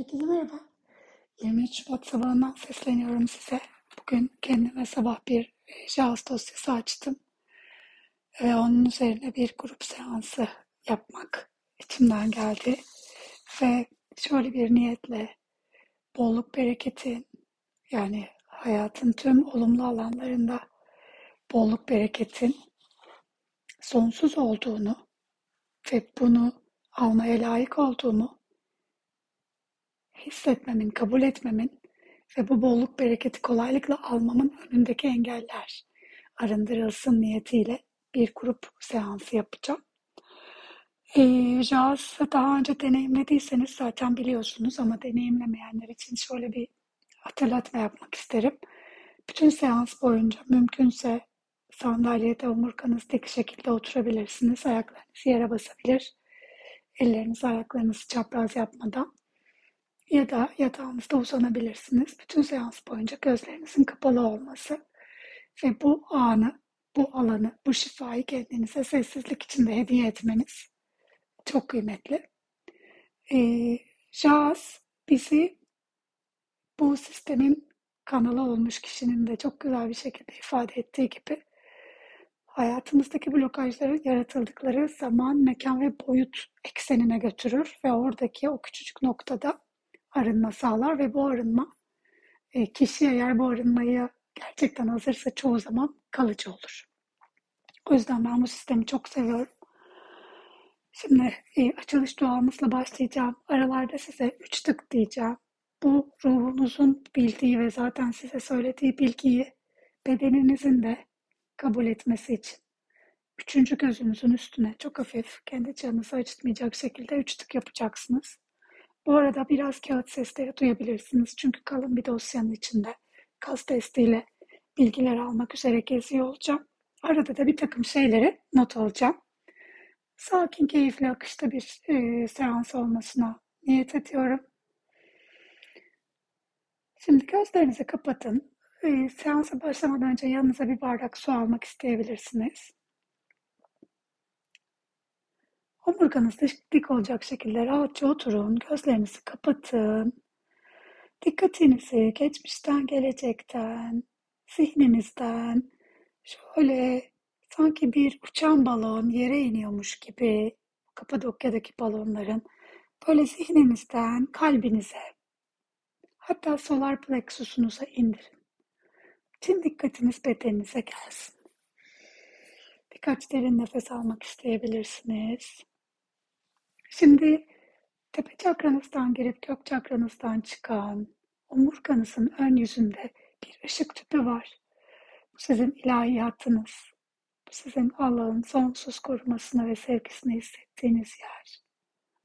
Herkese merhaba. 23 Şubat sabahından sesleniyorum size. Bugün kendime sabah bir JAWS dosyası açtım. Ve onun üzerine bir grup seansı yapmak içimden geldi. Ve şöyle bir niyetle bolluk bereketin yani hayatın tüm olumlu alanlarında bolluk bereketin sonsuz olduğunu ve bunu almaya layık olduğumu hissetmemin, kabul etmemin ve bu bolluk bereketi kolaylıkla almamın önündeki engeller arındırılsın niyetiyle bir grup seansı yapacağım. E, Jazz'ı daha önce deneyimlediyseniz zaten biliyorsunuz ama deneyimlemeyenler için şöyle bir hatırlatma yapmak isterim. Bütün seans boyunca mümkünse sandalyede omurganız dik şekilde oturabilirsiniz. Ayaklarınız yere basabilir. Ellerinizi ayaklarınızı çapraz yapmadan ya da yatağınızda uzanabilirsiniz. Bütün seans boyunca gözlerinizin kapalı olması ve bu anı, bu alanı, bu şifayı kendinize sessizlik içinde hediye etmeniz çok kıymetli. Ee, Jazz bizi bu sistemin kanalı olmuş kişinin de çok güzel bir şekilde ifade ettiği gibi hayatımızdaki blokajları yaratıldıkları zaman, mekan ve boyut eksenine götürür ve oradaki o küçücük noktada arınma sağlar ve bu arınma e, kişi eğer bu arınmayı gerçekten hazırsa çoğu zaman kalıcı olur. O yüzden ben bu sistemi çok seviyorum. Şimdi e, açılış duamızla başlayacağım. Aralarda size üç tık diyeceğim. Bu ruhunuzun bildiği ve zaten size söylediği bilgiyi bedeninizin de kabul etmesi için. Üçüncü gözünüzün üstüne çok hafif, kendi canınızı acıtmayacak şekilde üç tık yapacaksınız. Bu arada biraz kağıt sesleri duyabilirsiniz. Çünkü kalın bir dosyanın içinde kas testiyle bilgiler almak üzere geziyor olacağım. Arada da bir takım şeyleri not alacağım. Sakin, keyifli, akışta bir e, seans olmasına niyet ediyorum. Şimdi gözlerinizi kapatın. E, seansa başlamadan önce yanınıza bir bardak su almak isteyebilirsiniz. Omurganız dik olacak şekilde rahatça oturun. Gözlerinizi kapatın. Dikkatinizi geçmişten, gelecekten, zihninizden şöyle sanki bir uçan balon yere iniyormuş gibi Kapadokya'daki balonların böyle zihninizden kalbinize hatta solar plexusunuza indirin. Tüm dikkatiniz bedeninize gelsin. Birkaç derin nefes almak isteyebilirsiniz. Şimdi tepe çakranızdan girip kök çakranızdan çıkan omurganızın ön yüzünde bir ışık tüpü var. Bu sizin ilahiyatınız. Bu sizin Allah'ın sonsuz korumasını ve sevgisini hissettiğiniz yer.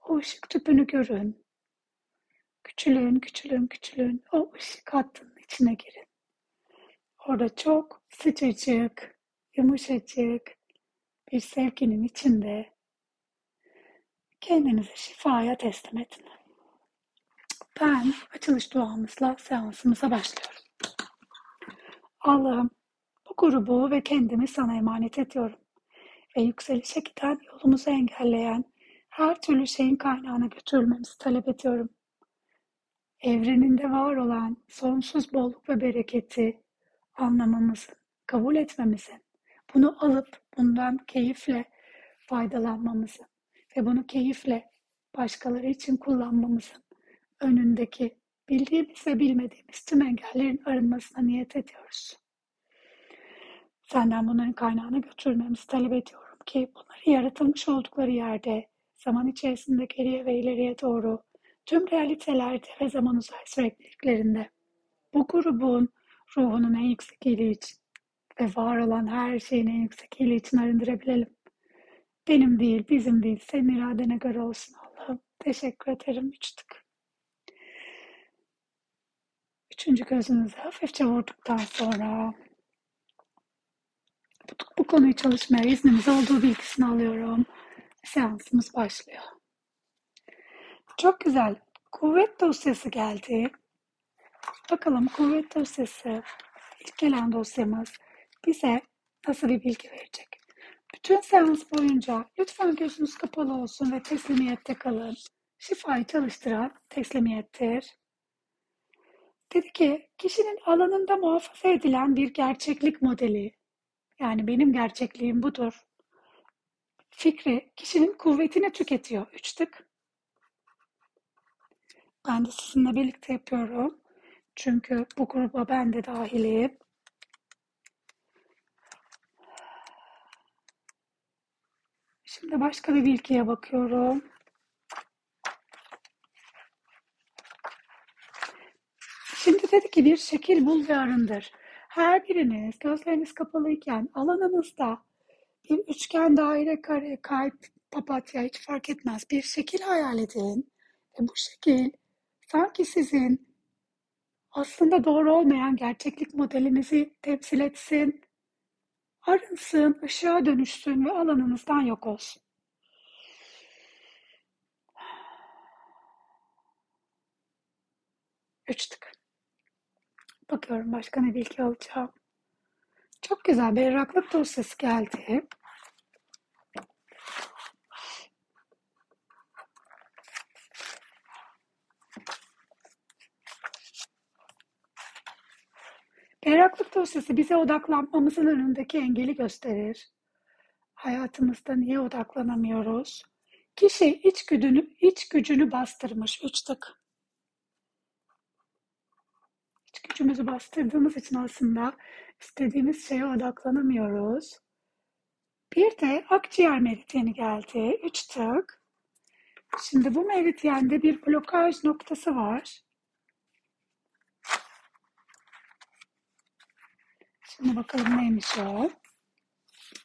O ışık tüpünü görün. Küçülün, küçülün, küçülün. O ışık hattının içine girin. Orada çok sıcacık, yumuşacık bir sevginin içinde Kendinizi şifaya teslim edin. Ben açılış duamızla seansımıza başlıyorum. Allah'ım bu grubu ve kendimi sana emanet ediyorum. Ve yükselişe giden yolumuzu engelleyen her türlü şeyin kaynağına götürülmemizi talep ediyorum. Evreninde var olan sonsuz bolluk ve bereketi anlamamızın, kabul etmemizin, bunu alıp bundan keyifle faydalanmamızın, ve bunu keyifle başkaları için kullanmamızın önündeki bildiğimiz ve bilmediğimiz tüm engellerin arınmasına niyet ediyoruz. Senden bunların kaynağını götürmemizi talep ediyorum ki bunları yaratılmış oldukları yerde zaman içerisinde geriye ve ileriye doğru tüm realitelerde ve zaman uzay sürekliliklerinde bu grubun ruhunun en yüksek iyiliği için ve var olan her şeyin en yüksek iyiliği için arındırabilelim. Benim değil, bizim değil, senin iradene göre olsun Allah'ım. Teşekkür ederim. Üç tık. Üçüncü gözünüzü hafifçe vurduktan sonra bu, bu konuyu çalışmaya izniniz olduğu bilgisini alıyorum. Seansımız başlıyor. Çok güzel. Kuvvet dosyası geldi. Bakalım kuvvet dosyası ilk gelen dosyamız bize nasıl bir bilgi verecek? Bütün seans boyunca lütfen gözünüz kapalı olsun ve teslimiyette kalın. şifayı çalıştıran teslimiyettir. Dedi ki kişinin alanında muhafaza edilen bir gerçeklik modeli, yani benim gerçekliğim budur. Fikri kişinin kuvvetini tüketiyor. Üç tık. Ben de sizinle birlikte yapıyorum. Çünkü bu gruba ben de dahilim. Şimdi başka bir bilgiye bakıyorum. Şimdi dedi ki bir şekil bul ve arındır. Her biriniz gözleriniz kapalıyken alanınızda bir üçgen, daire, kare, kalp, papatya hiç fark etmez. Bir şekil hayal edin ve bu şekil sanki sizin aslında doğru olmayan gerçeklik modelinizi temsil etsin, arınsın, ışığa dönüşsün ve alanınızdan yok olsun. Üç tık. Bakıyorum başka ne bilgi alacağım. Çok güzel berraklık dosyası geldi. Berraklık dosyası bize odaklanmamızın önündeki engeli gösterir. Hayatımızda niye odaklanamıyoruz? Kişi iç gücünü, iç gücünü bastırmış. Üç tık. İç gücümüzü bastırdığımız için aslında istediğimiz şeye odaklanamıyoruz. Bir de akciğer meridyeni geldi. Üç tık. Şimdi bu meridyende bir blokaj noktası var. Şimdi bakalım neymiş o.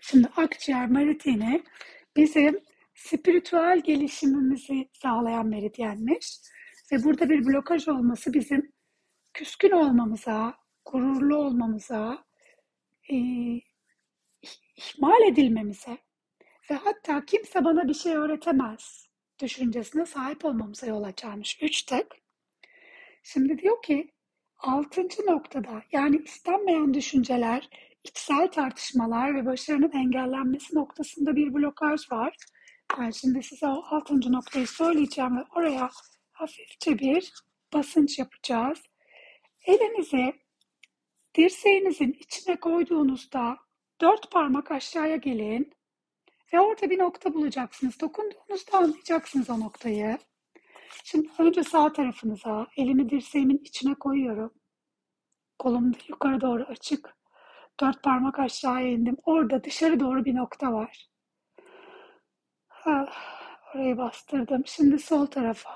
Şimdi akciğer meridyeni bizim spiritüel gelişimimizi sağlayan meridyenmiş. Ve burada bir blokaj olması bizim küskün olmamıza, gururlu olmamıza, e, ihmal edilmemize ve hatta kimse bana bir şey öğretemez düşüncesine sahip olmamıza yol açarmış. Üç tek. Şimdi diyor ki altıncı noktada yani istenmeyen düşünceler, içsel tartışmalar ve başarının engellenmesi noktasında bir blokaj var. Ben şimdi size o altıncı noktayı söyleyeceğim ve oraya hafifçe bir basınç yapacağız. Elinizi dirseğinizin içine koyduğunuzda dört parmak aşağıya gelin ve orada bir nokta bulacaksınız. Dokunduğunuzda anlayacaksınız o noktayı. Şimdi önce sağ tarafınıza elimi dirseğimin içine koyuyorum. Kolum yukarı doğru açık. Dört parmak aşağıya indim. Orada dışarı doğru bir nokta var. Ah, orayı bastırdım. Şimdi sol tarafa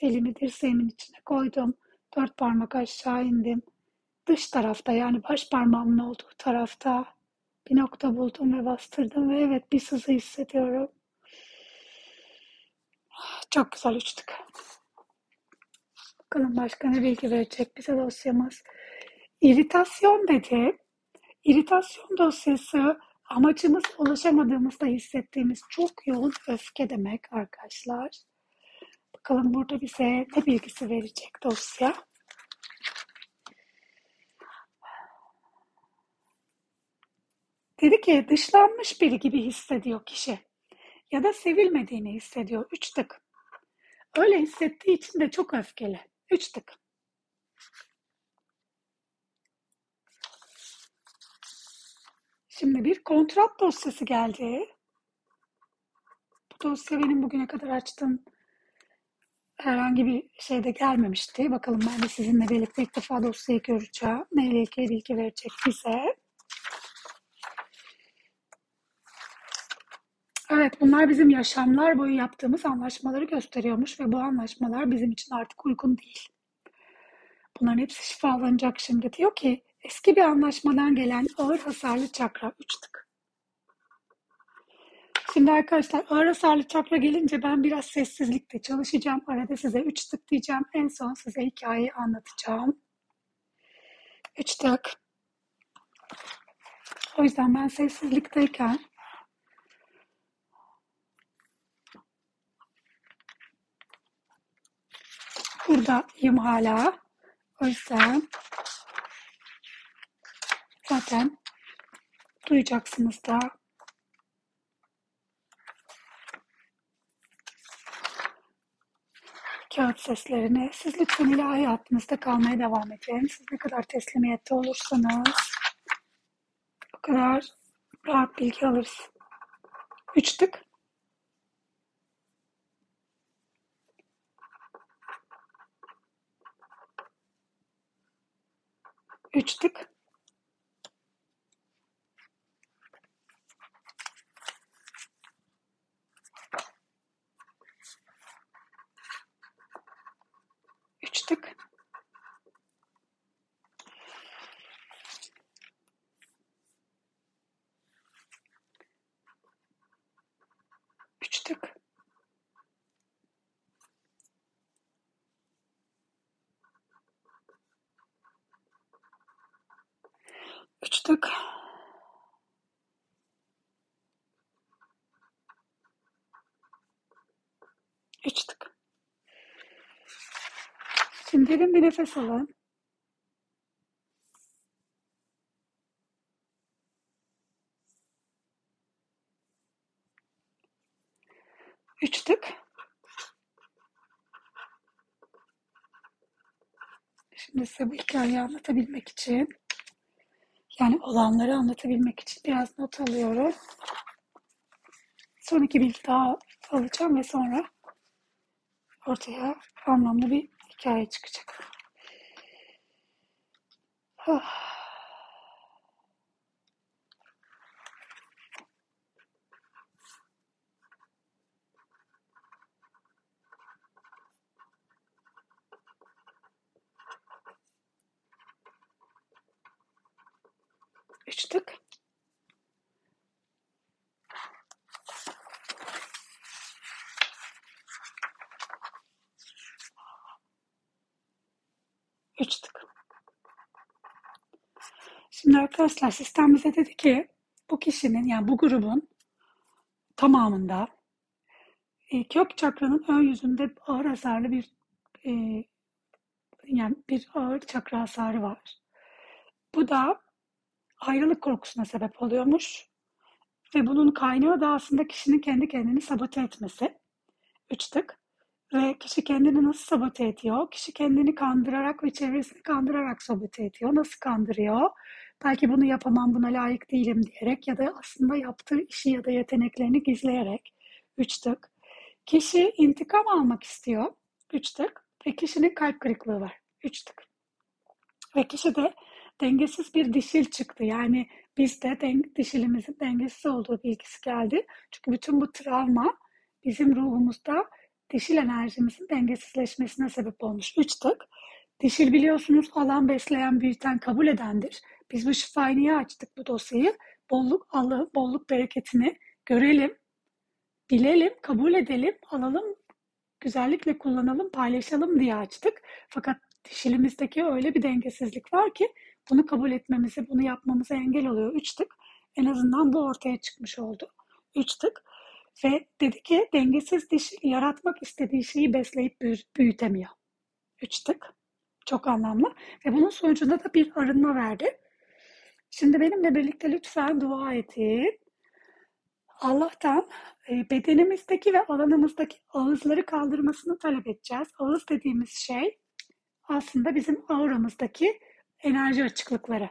elimi dirseğimin içine koydum. Dört parmak aşağı indim. Dış tarafta yani baş parmağımın olduğu tarafta bir nokta buldum ve bastırdım ve evet bir sızı hissediyorum. Çok güzel uçtuk. Bakalım başka ne bilgi verecek bize dosyamız. İritasyon dedi. İritasyon dosyası amacımız ulaşamadığımızda hissettiğimiz çok yoğun öfke demek arkadaşlar. Bakalım burada bize ne bilgisi verecek dosya. Dedi ki dışlanmış biri gibi hissediyor kişi. Ya da sevilmediğini hissediyor. Üç tık. Öyle hissettiği için de çok öfkeli. Üç tık. Şimdi bir kontrat dosyası geldi. Bu dosya benim bugüne kadar açtığım herhangi bir şeyde gelmemişti. Bakalım ben de sizinle birlikte ilk defa dosyayı göreceğim. Neyle ilgili bilgi verecek bize. Evet, bunlar bizim yaşamlar boyu yaptığımız anlaşmaları gösteriyormuş ve bu anlaşmalar bizim için artık uygun değil. Bunların hepsi şifalanacak şimdi. Diyor ki eski bir anlaşmadan gelen ağır hasarlı çakra 3 tık. Şimdi arkadaşlar ağır hasarlı çakra gelince ben biraz sessizlikte çalışacağım. Arada size 3 tık diyeceğim. En son size hikayeyi anlatacağım. 3 tık. O yüzden ben sessizlikteyken buradayım hala. O yüzden zaten duyacaksınız da. kağıt seslerini. Siz lütfen ilahi hayatınızda kalmaya devam edin. Siz ne kadar teslimiyette olursanız o kadar rahat bilgi alırız. Üç tık. Üç tık. Üç tık. Üç tık. Üç tık. Üç tık. Şimdi derin bir nefes alın. Üç tık. Şimdi size bu hikayeyi anlatabilmek için yani olanları anlatabilmek için biraz not alıyorum. Son iki bilgi daha alacağım ve sonra ortaya anlamlı bir hikaye çıkacak. Ah. Üç tık. Üç tık. Şimdi arkadaşlar sistem bize dedi ki bu kişinin yani bu grubun tamamında e, kök çakranın ön yüzünde ağır hasarlı bir e, yani bir ağır çakra hasarı var. Bu da ayrılık korkusuna sebep oluyormuş. Ve bunun kaynağı da aslında kişinin kendi kendini sabote etmesi. Üç tık. Ve kişi kendini nasıl sabote ediyor? Kişi kendini kandırarak ve çevresini kandırarak sabote ediyor. Nasıl kandırıyor? Belki bunu yapamam, buna layık değilim diyerek ya da aslında yaptığı işi ya da yeteneklerini gizleyerek. Üç tık. Kişi intikam almak istiyor. Üç tık. Ve kişinin kalp kırıklığı var. Üç tık. Ve kişi de dengesiz bir dişil çıktı. Yani bizde den dişilimizin dengesiz olduğu bilgisi geldi. Çünkü bütün bu travma bizim ruhumuzda dişil enerjimizin dengesizleşmesine sebep olmuş. Üç tık. Dişil biliyorsunuz alan, besleyen, büyüten, kabul edendir. Biz bu şifayı niye açtık bu dosyayı? Bolluk Allah'ın bolluk bereketini görelim, bilelim, kabul edelim, alalım, güzellikle kullanalım, paylaşalım diye açtık. Fakat dişilimizdeki öyle bir dengesizlik var ki bunu kabul etmemizi, bunu yapmamıza engel oluyor. Üç tık. En azından bu ortaya çıkmış oldu. Üç tık. Ve dedi ki dengesiz dişil yaratmak istediği şeyi besleyip büyütemiyor. Üç tık. Çok anlamlı. Ve bunun sonucunda da bir arınma verdi. Şimdi benimle birlikte lütfen dua edin. Allah'tan e, bedenimizdeki ve alanımızdaki ağızları kaldırmasını talep edeceğiz. Ağız dediğimiz şey aslında bizim auramızdaki enerji açıklıkları.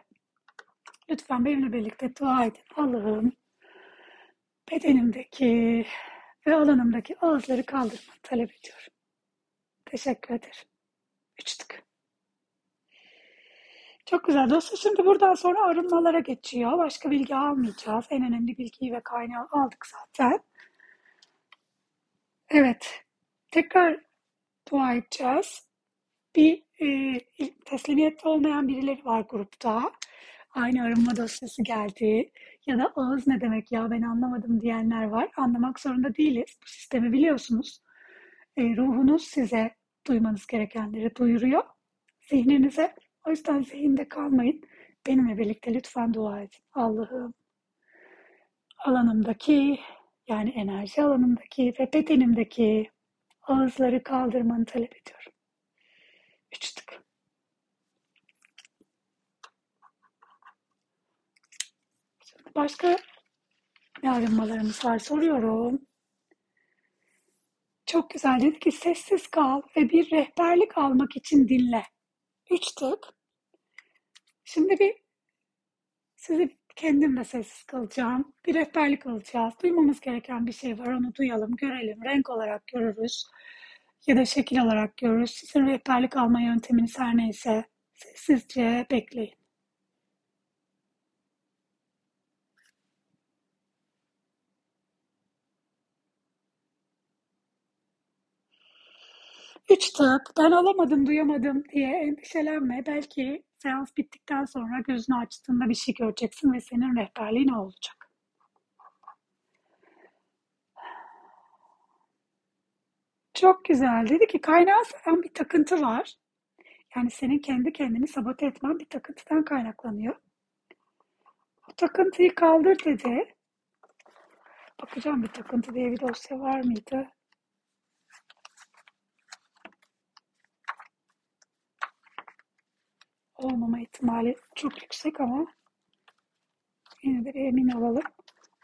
Lütfen benimle birlikte dua edin. Allah'ım bedenimdeki ve alanımdaki ağızları kaldırmanı talep ediyorum. Teşekkür ederim. Üç tık. Çok güzel dostlar. Şimdi buradan sonra arınmalara geçiyor. Başka bilgi almayacağız. En önemli bilgiyi ve kaynağı aldık zaten. Evet. Tekrar dua edeceğiz. Bir e, teslimiyette olmayan birileri var grupta. Aynı arınma dosyası geldi. Ya da ağız ne demek ya ben anlamadım diyenler var. Anlamak zorunda değiliz. Bu sistemi biliyorsunuz. E, ruhunuz size duymanız gerekenleri duyuruyor. Zihninize o yüzden zihinde kalmayın. Benimle birlikte lütfen dua edin. Allah'ım alanımdaki yani enerji alanımdaki ve bedenimdeki ağızları kaldırmanı talep ediyorum. Şimdi başka ne arınmalarımız var soruyorum. Çok güzel. Dedi ki sessiz kal ve bir rehberlik almak için dinle. Üç tık. Şimdi bir sizi kendim de sessiz kalacağım. Bir rehberlik alacağız. Duymamız gereken bir şey var. Onu duyalım, görelim. Renk olarak görürüz. Ya da şekil olarak görürüz. Sizin rehberlik alma yönteminiz her neyse sessizce bekleyin. Üç tık, ben alamadım, duyamadım diye endişelenme. Belki seans bittikten sonra gözünü açtığında bir şey göreceksin ve senin rehberliğin olacak. Çok güzel. Dedi ki kaynağı saran bir takıntı var. Yani senin kendi kendini sabote etmen bir takıntıdan kaynaklanıyor. Bu takıntıyı kaldır dedi. Bakacağım bir takıntı diye bir dosya var mıydı? olmama ihtimali çok yüksek ama yine de bir emin olalım.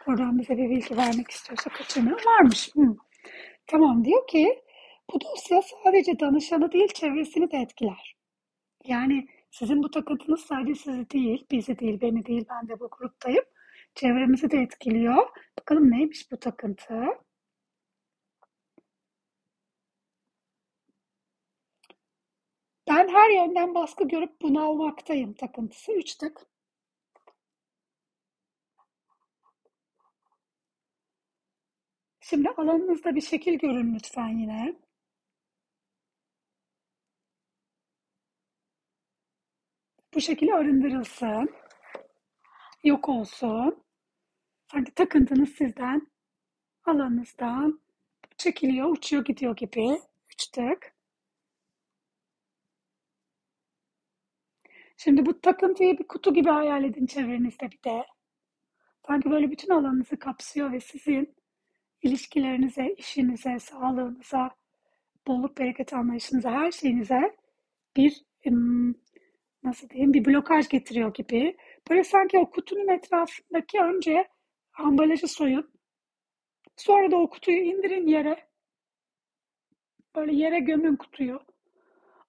Oradan bize bir bilgi vermek istiyorsa kaçırmıyor. Varmış. Hı. Tamam diyor ki bu dosya sadece danışanı değil çevresini de etkiler. Yani sizin bu takıntınız sadece sizi değil, bizi değil, beni değil, ben de bu gruptayım. Çevremizi de etkiliyor. Bakalım neymiş bu takıntı? Ben her yönden baskı görüp bunalmaktayım takıntısı. Üç tık. Şimdi alanınızda bir şekil görün lütfen yine. Bu şekil arındırılsın. Yok olsun. Sanki takıntınız sizden, alanınızdan çekiliyor, uçuyor gidiyor gibi. Üç tık. Şimdi bu takıntıyı bir kutu gibi hayal edin çevrenizde bir de. Sanki böyle bütün alanınızı kapsıyor ve sizin ilişkilerinize, işinize, sağlığınıza, bolluk bereket anlayışınıza, her şeyinize bir nasıl diyeyim bir blokaj getiriyor gibi. Böyle sanki o kutunun etrafındaki önce ambalajı soyun. Sonra da o kutuyu indirin yere. Böyle yere gömün kutuyu.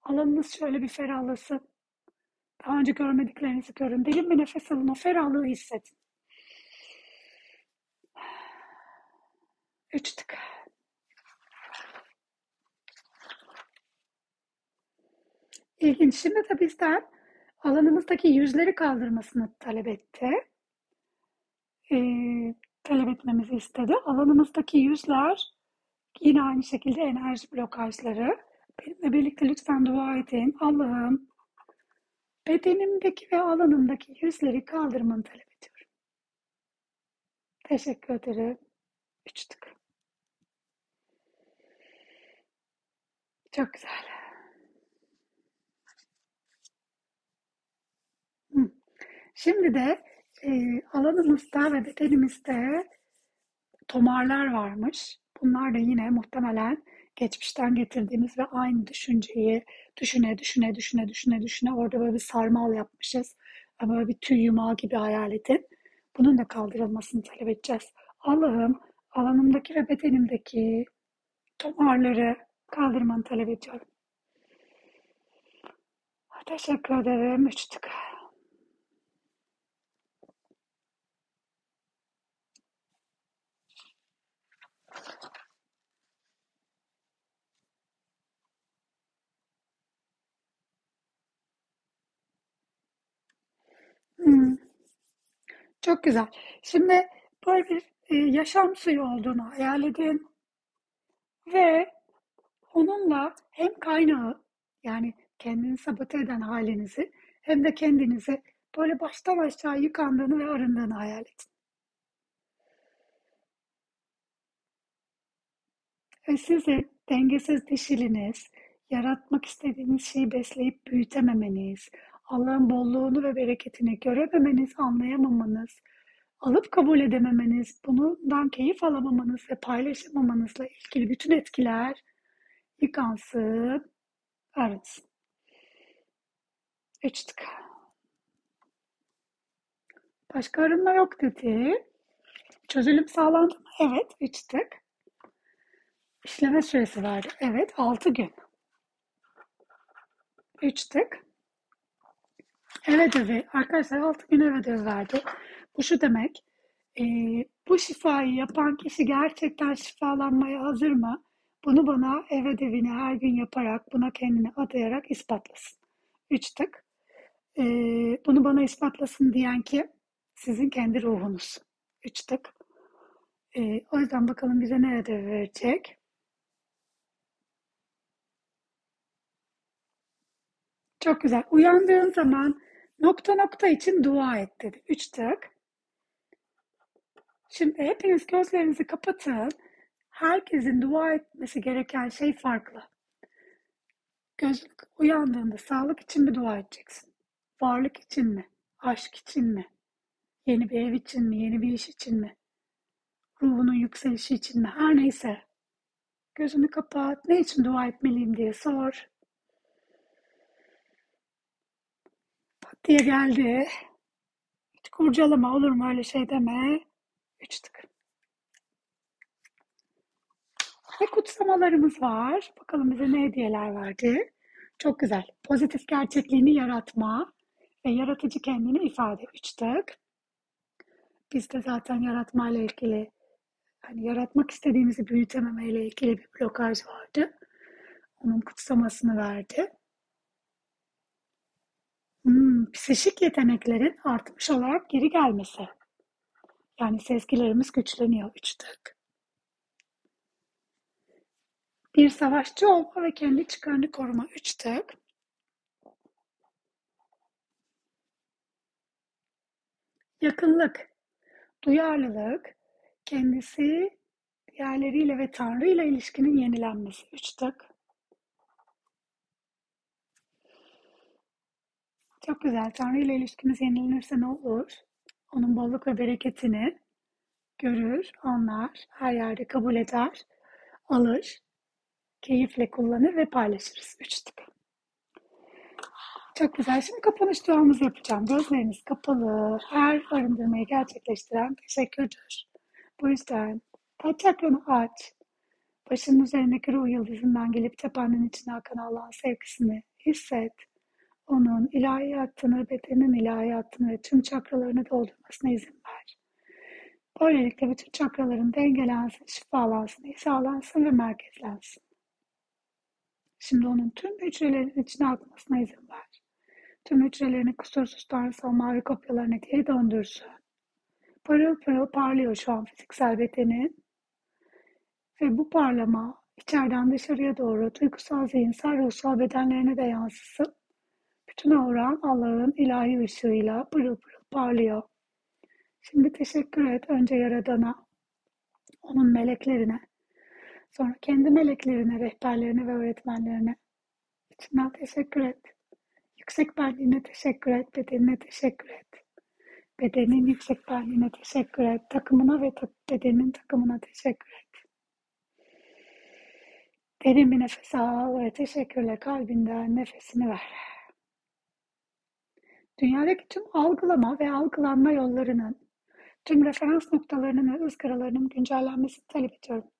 Alanınız şöyle bir ferahlasın. Daha önce görmediklerinizi görün. Derin bir nefes alın. O ferahlığı hissedin. Üç tık. İlginç. Şimdi de bizden alanımızdaki yüzleri kaldırmasını talep etti. Ee, talep etmemizi istedi. Alanımızdaki yüzler yine aynı şekilde enerji blokajları. Benimle birlikte lütfen dua edin. Allah'ım bedenimdeki ve alanımdaki yüzleri kaldırmanı talep ediyorum. Teşekkür ederim. Üç tık. Çok güzel. Şimdi de e, alanımızda ve bedenimizde tomarlar varmış. Bunlar da yine muhtemelen geçmişten getirdiğimiz ve aynı düşünceyi düşüne düşüne düşüne düşüne düşüne orada böyle bir sarmal yapmışız. Böyle bir tüy yumağı gibi hayal edin. Bunun da kaldırılmasını talep edeceğiz. Allah'ım alanımdaki ve bedenimdeki tomarları kaldırmanı talep ediyorum. Teşekkür ederim. Üç Hmm, çok güzel. Şimdi böyle bir e, yaşam suyu olduğunu hayal edin ve onunla hem kaynağı yani kendini sabote eden halinizi hem de kendinizi böyle baştan aşağı yıkandığını ve arındığını hayal edin. Ve sizin dengesiz dişiliniz, yaratmak istediğiniz şeyi besleyip büyütememeniz, Allah'ın bolluğunu ve bereketini görememeniz, anlayamamanız, alıp kabul edememeniz, bundan keyif alamamanız ve paylaşamamanızla ilgili bütün etkiler yıkansın, arınsın. Üç tık. Başka arınma yok dedi. Çözülüm sağlandı mı? Evet, üç tık. İşleme süresi vardı. Evet 6 gün. 3 tık. Ev ödevi. Arkadaşlar 6 gün ev ödevi verdi. Bu şu demek. E, bu şifayı yapan kişi gerçekten şifalanmaya hazır mı? Bunu bana ev ödevini her gün yaparak, buna kendini adayarak ispatlasın. Üç tık. E, bunu bana ispatlasın diyen ki sizin kendi ruhunuz. Üç tık. E, o yüzden bakalım bize ne ödev verecek. Çok güzel. Uyandığın zaman nokta nokta için dua et dedi. Üç tık. Şimdi hepiniz gözlerinizi kapatın. Herkesin dua etmesi gereken şey farklı. Göz uyandığında sağlık için mi dua edeceksin? Varlık için mi? Aşk için mi? Yeni bir ev için mi? Yeni bir iş için mi? Ruhunun yükselişi için mi? Her neyse. Gözünü kapat. Ne için dua etmeliyim diye sor. Diye geldi. Hiç kurcalama olur mu öyle şey deme. Üç tık. Ve kutsamalarımız var. Bakalım bize ne hediyeler verdi. Çok güzel. Pozitif gerçekliğini yaratma ve yaratıcı kendini ifade. Üç tık. Bizde zaten yaratma ile ilgili hani yaratmak istediğimizi büyütememe ile ilgili bir blokaj vardı. Onun kutsamasını verdi. Hmm, psişik yeteneklerin artmış olarak geri gelmesi. Yani sezgilerimiz güçleniyor. Üç tık. Bir savaşçı olma ve kendi çıkarını koruma. Üç tık. Yakınlık, duyarlılık, kendisi diğerleriyle ve Tanrı ile ilişkinin yenilenmesi. Üç tık. Çok güzel. Tanrı ile ilişkimiz yenilenirse ne olur? Onun bolluk ve bereketini görür, anlar, her yerde kabul eder, alır, keyifle kullanır ve paylaşırız. Üç tık. Çok güzel. Şimdi kapanış duamızı yapacağım. Gözleriniz kapalı. Her arındırmayı gerçekleştiren teşekkürdür. Bu yüzden taç çakranı aç. Başının üzerindeki ruh yıldızından gelip tepenin içine akan Allah'ın sevgisini hisset. Onun ilahiyatını, bedenin ilahiyatını ve tüm çakralarını doldurmasına izin ver. Böylelikle bütün çakraların dengelensin, şifalansın, hizalansın ve merkezlensin. Şimdi onun tüm hücrelerin içine akmasına izin ver. Tüm hücrelerini kusursuz tanrısal mavi kopyalarına geri döndürsün. Parıl pırıl parlıyor şu an fiziksel bedenin. Ve bu parlama içeriden dışarıya doğru duygusal, zihinsel, ruhsal bedenlerine de yansısın. Bütün avran Allah'ın ilahi ışığıyla pırıl pırıl parlıyor. Şimdi teşekkür et önce Yaradan'a, onun meleklerine, sonra kendi meleklerine, rehberlerine ve öğretmenlerine. İçinden teşekkür et. Yüksek benliğine teşekkür et, bedenine teşekkür et. Bedenin yüksek benliğine teşekkür et. Takımına ve ta bedenin takımına teşekkür et. Derin bir nefes al ve teşekkürle kalbinden nefesini ver. Dünyadaki tüm algılama ve algılanma yollarının, tüm referans noktalarının ve ızgaralarının güncellenmesini talep ediyorum.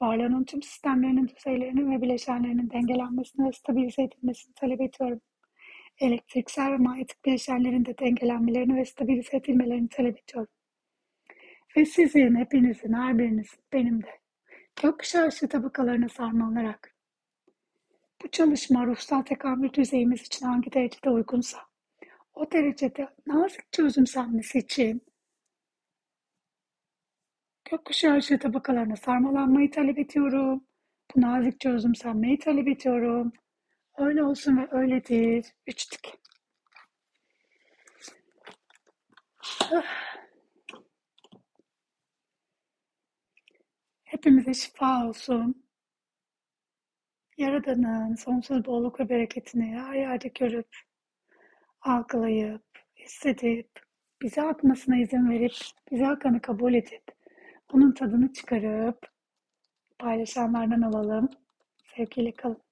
Varlığının tüm sistemlerinin, düzeylerinin ve bileşenlerinin dengelenmesini ve stabilize edilmesini talep ediyorum. Elektriksel ve manyetik bileşenlerin de dengelenmelerini ve stabilize edilmelerini talep ediyorum. Ve sizin, hepinizin, her birinizin, benim de gökkuşağı ışığı tabakalarına sarmalarak bu çalışma ruhsal tekamül düzeyimiz için hangi derecede uygunsa o derecede nazik çözümsenmesi için gökkuşağı ışığı tabakalarına sarmalanmayı talep ediyorum. Bu nazik çözümsenmeyi talep ediyorum. Öyle olsun ve öyledir. Üç tık. Hepimize şifa olsun. Yaradan'ın sonsuz bolluk ve bereketini her yerde görüp, algılayıp, hissedip, bize akmasına izin verip, bize akanı kabul edip, onun tadını çıkarıp, paylaşanlardan alalım. Sevgiyle kalın.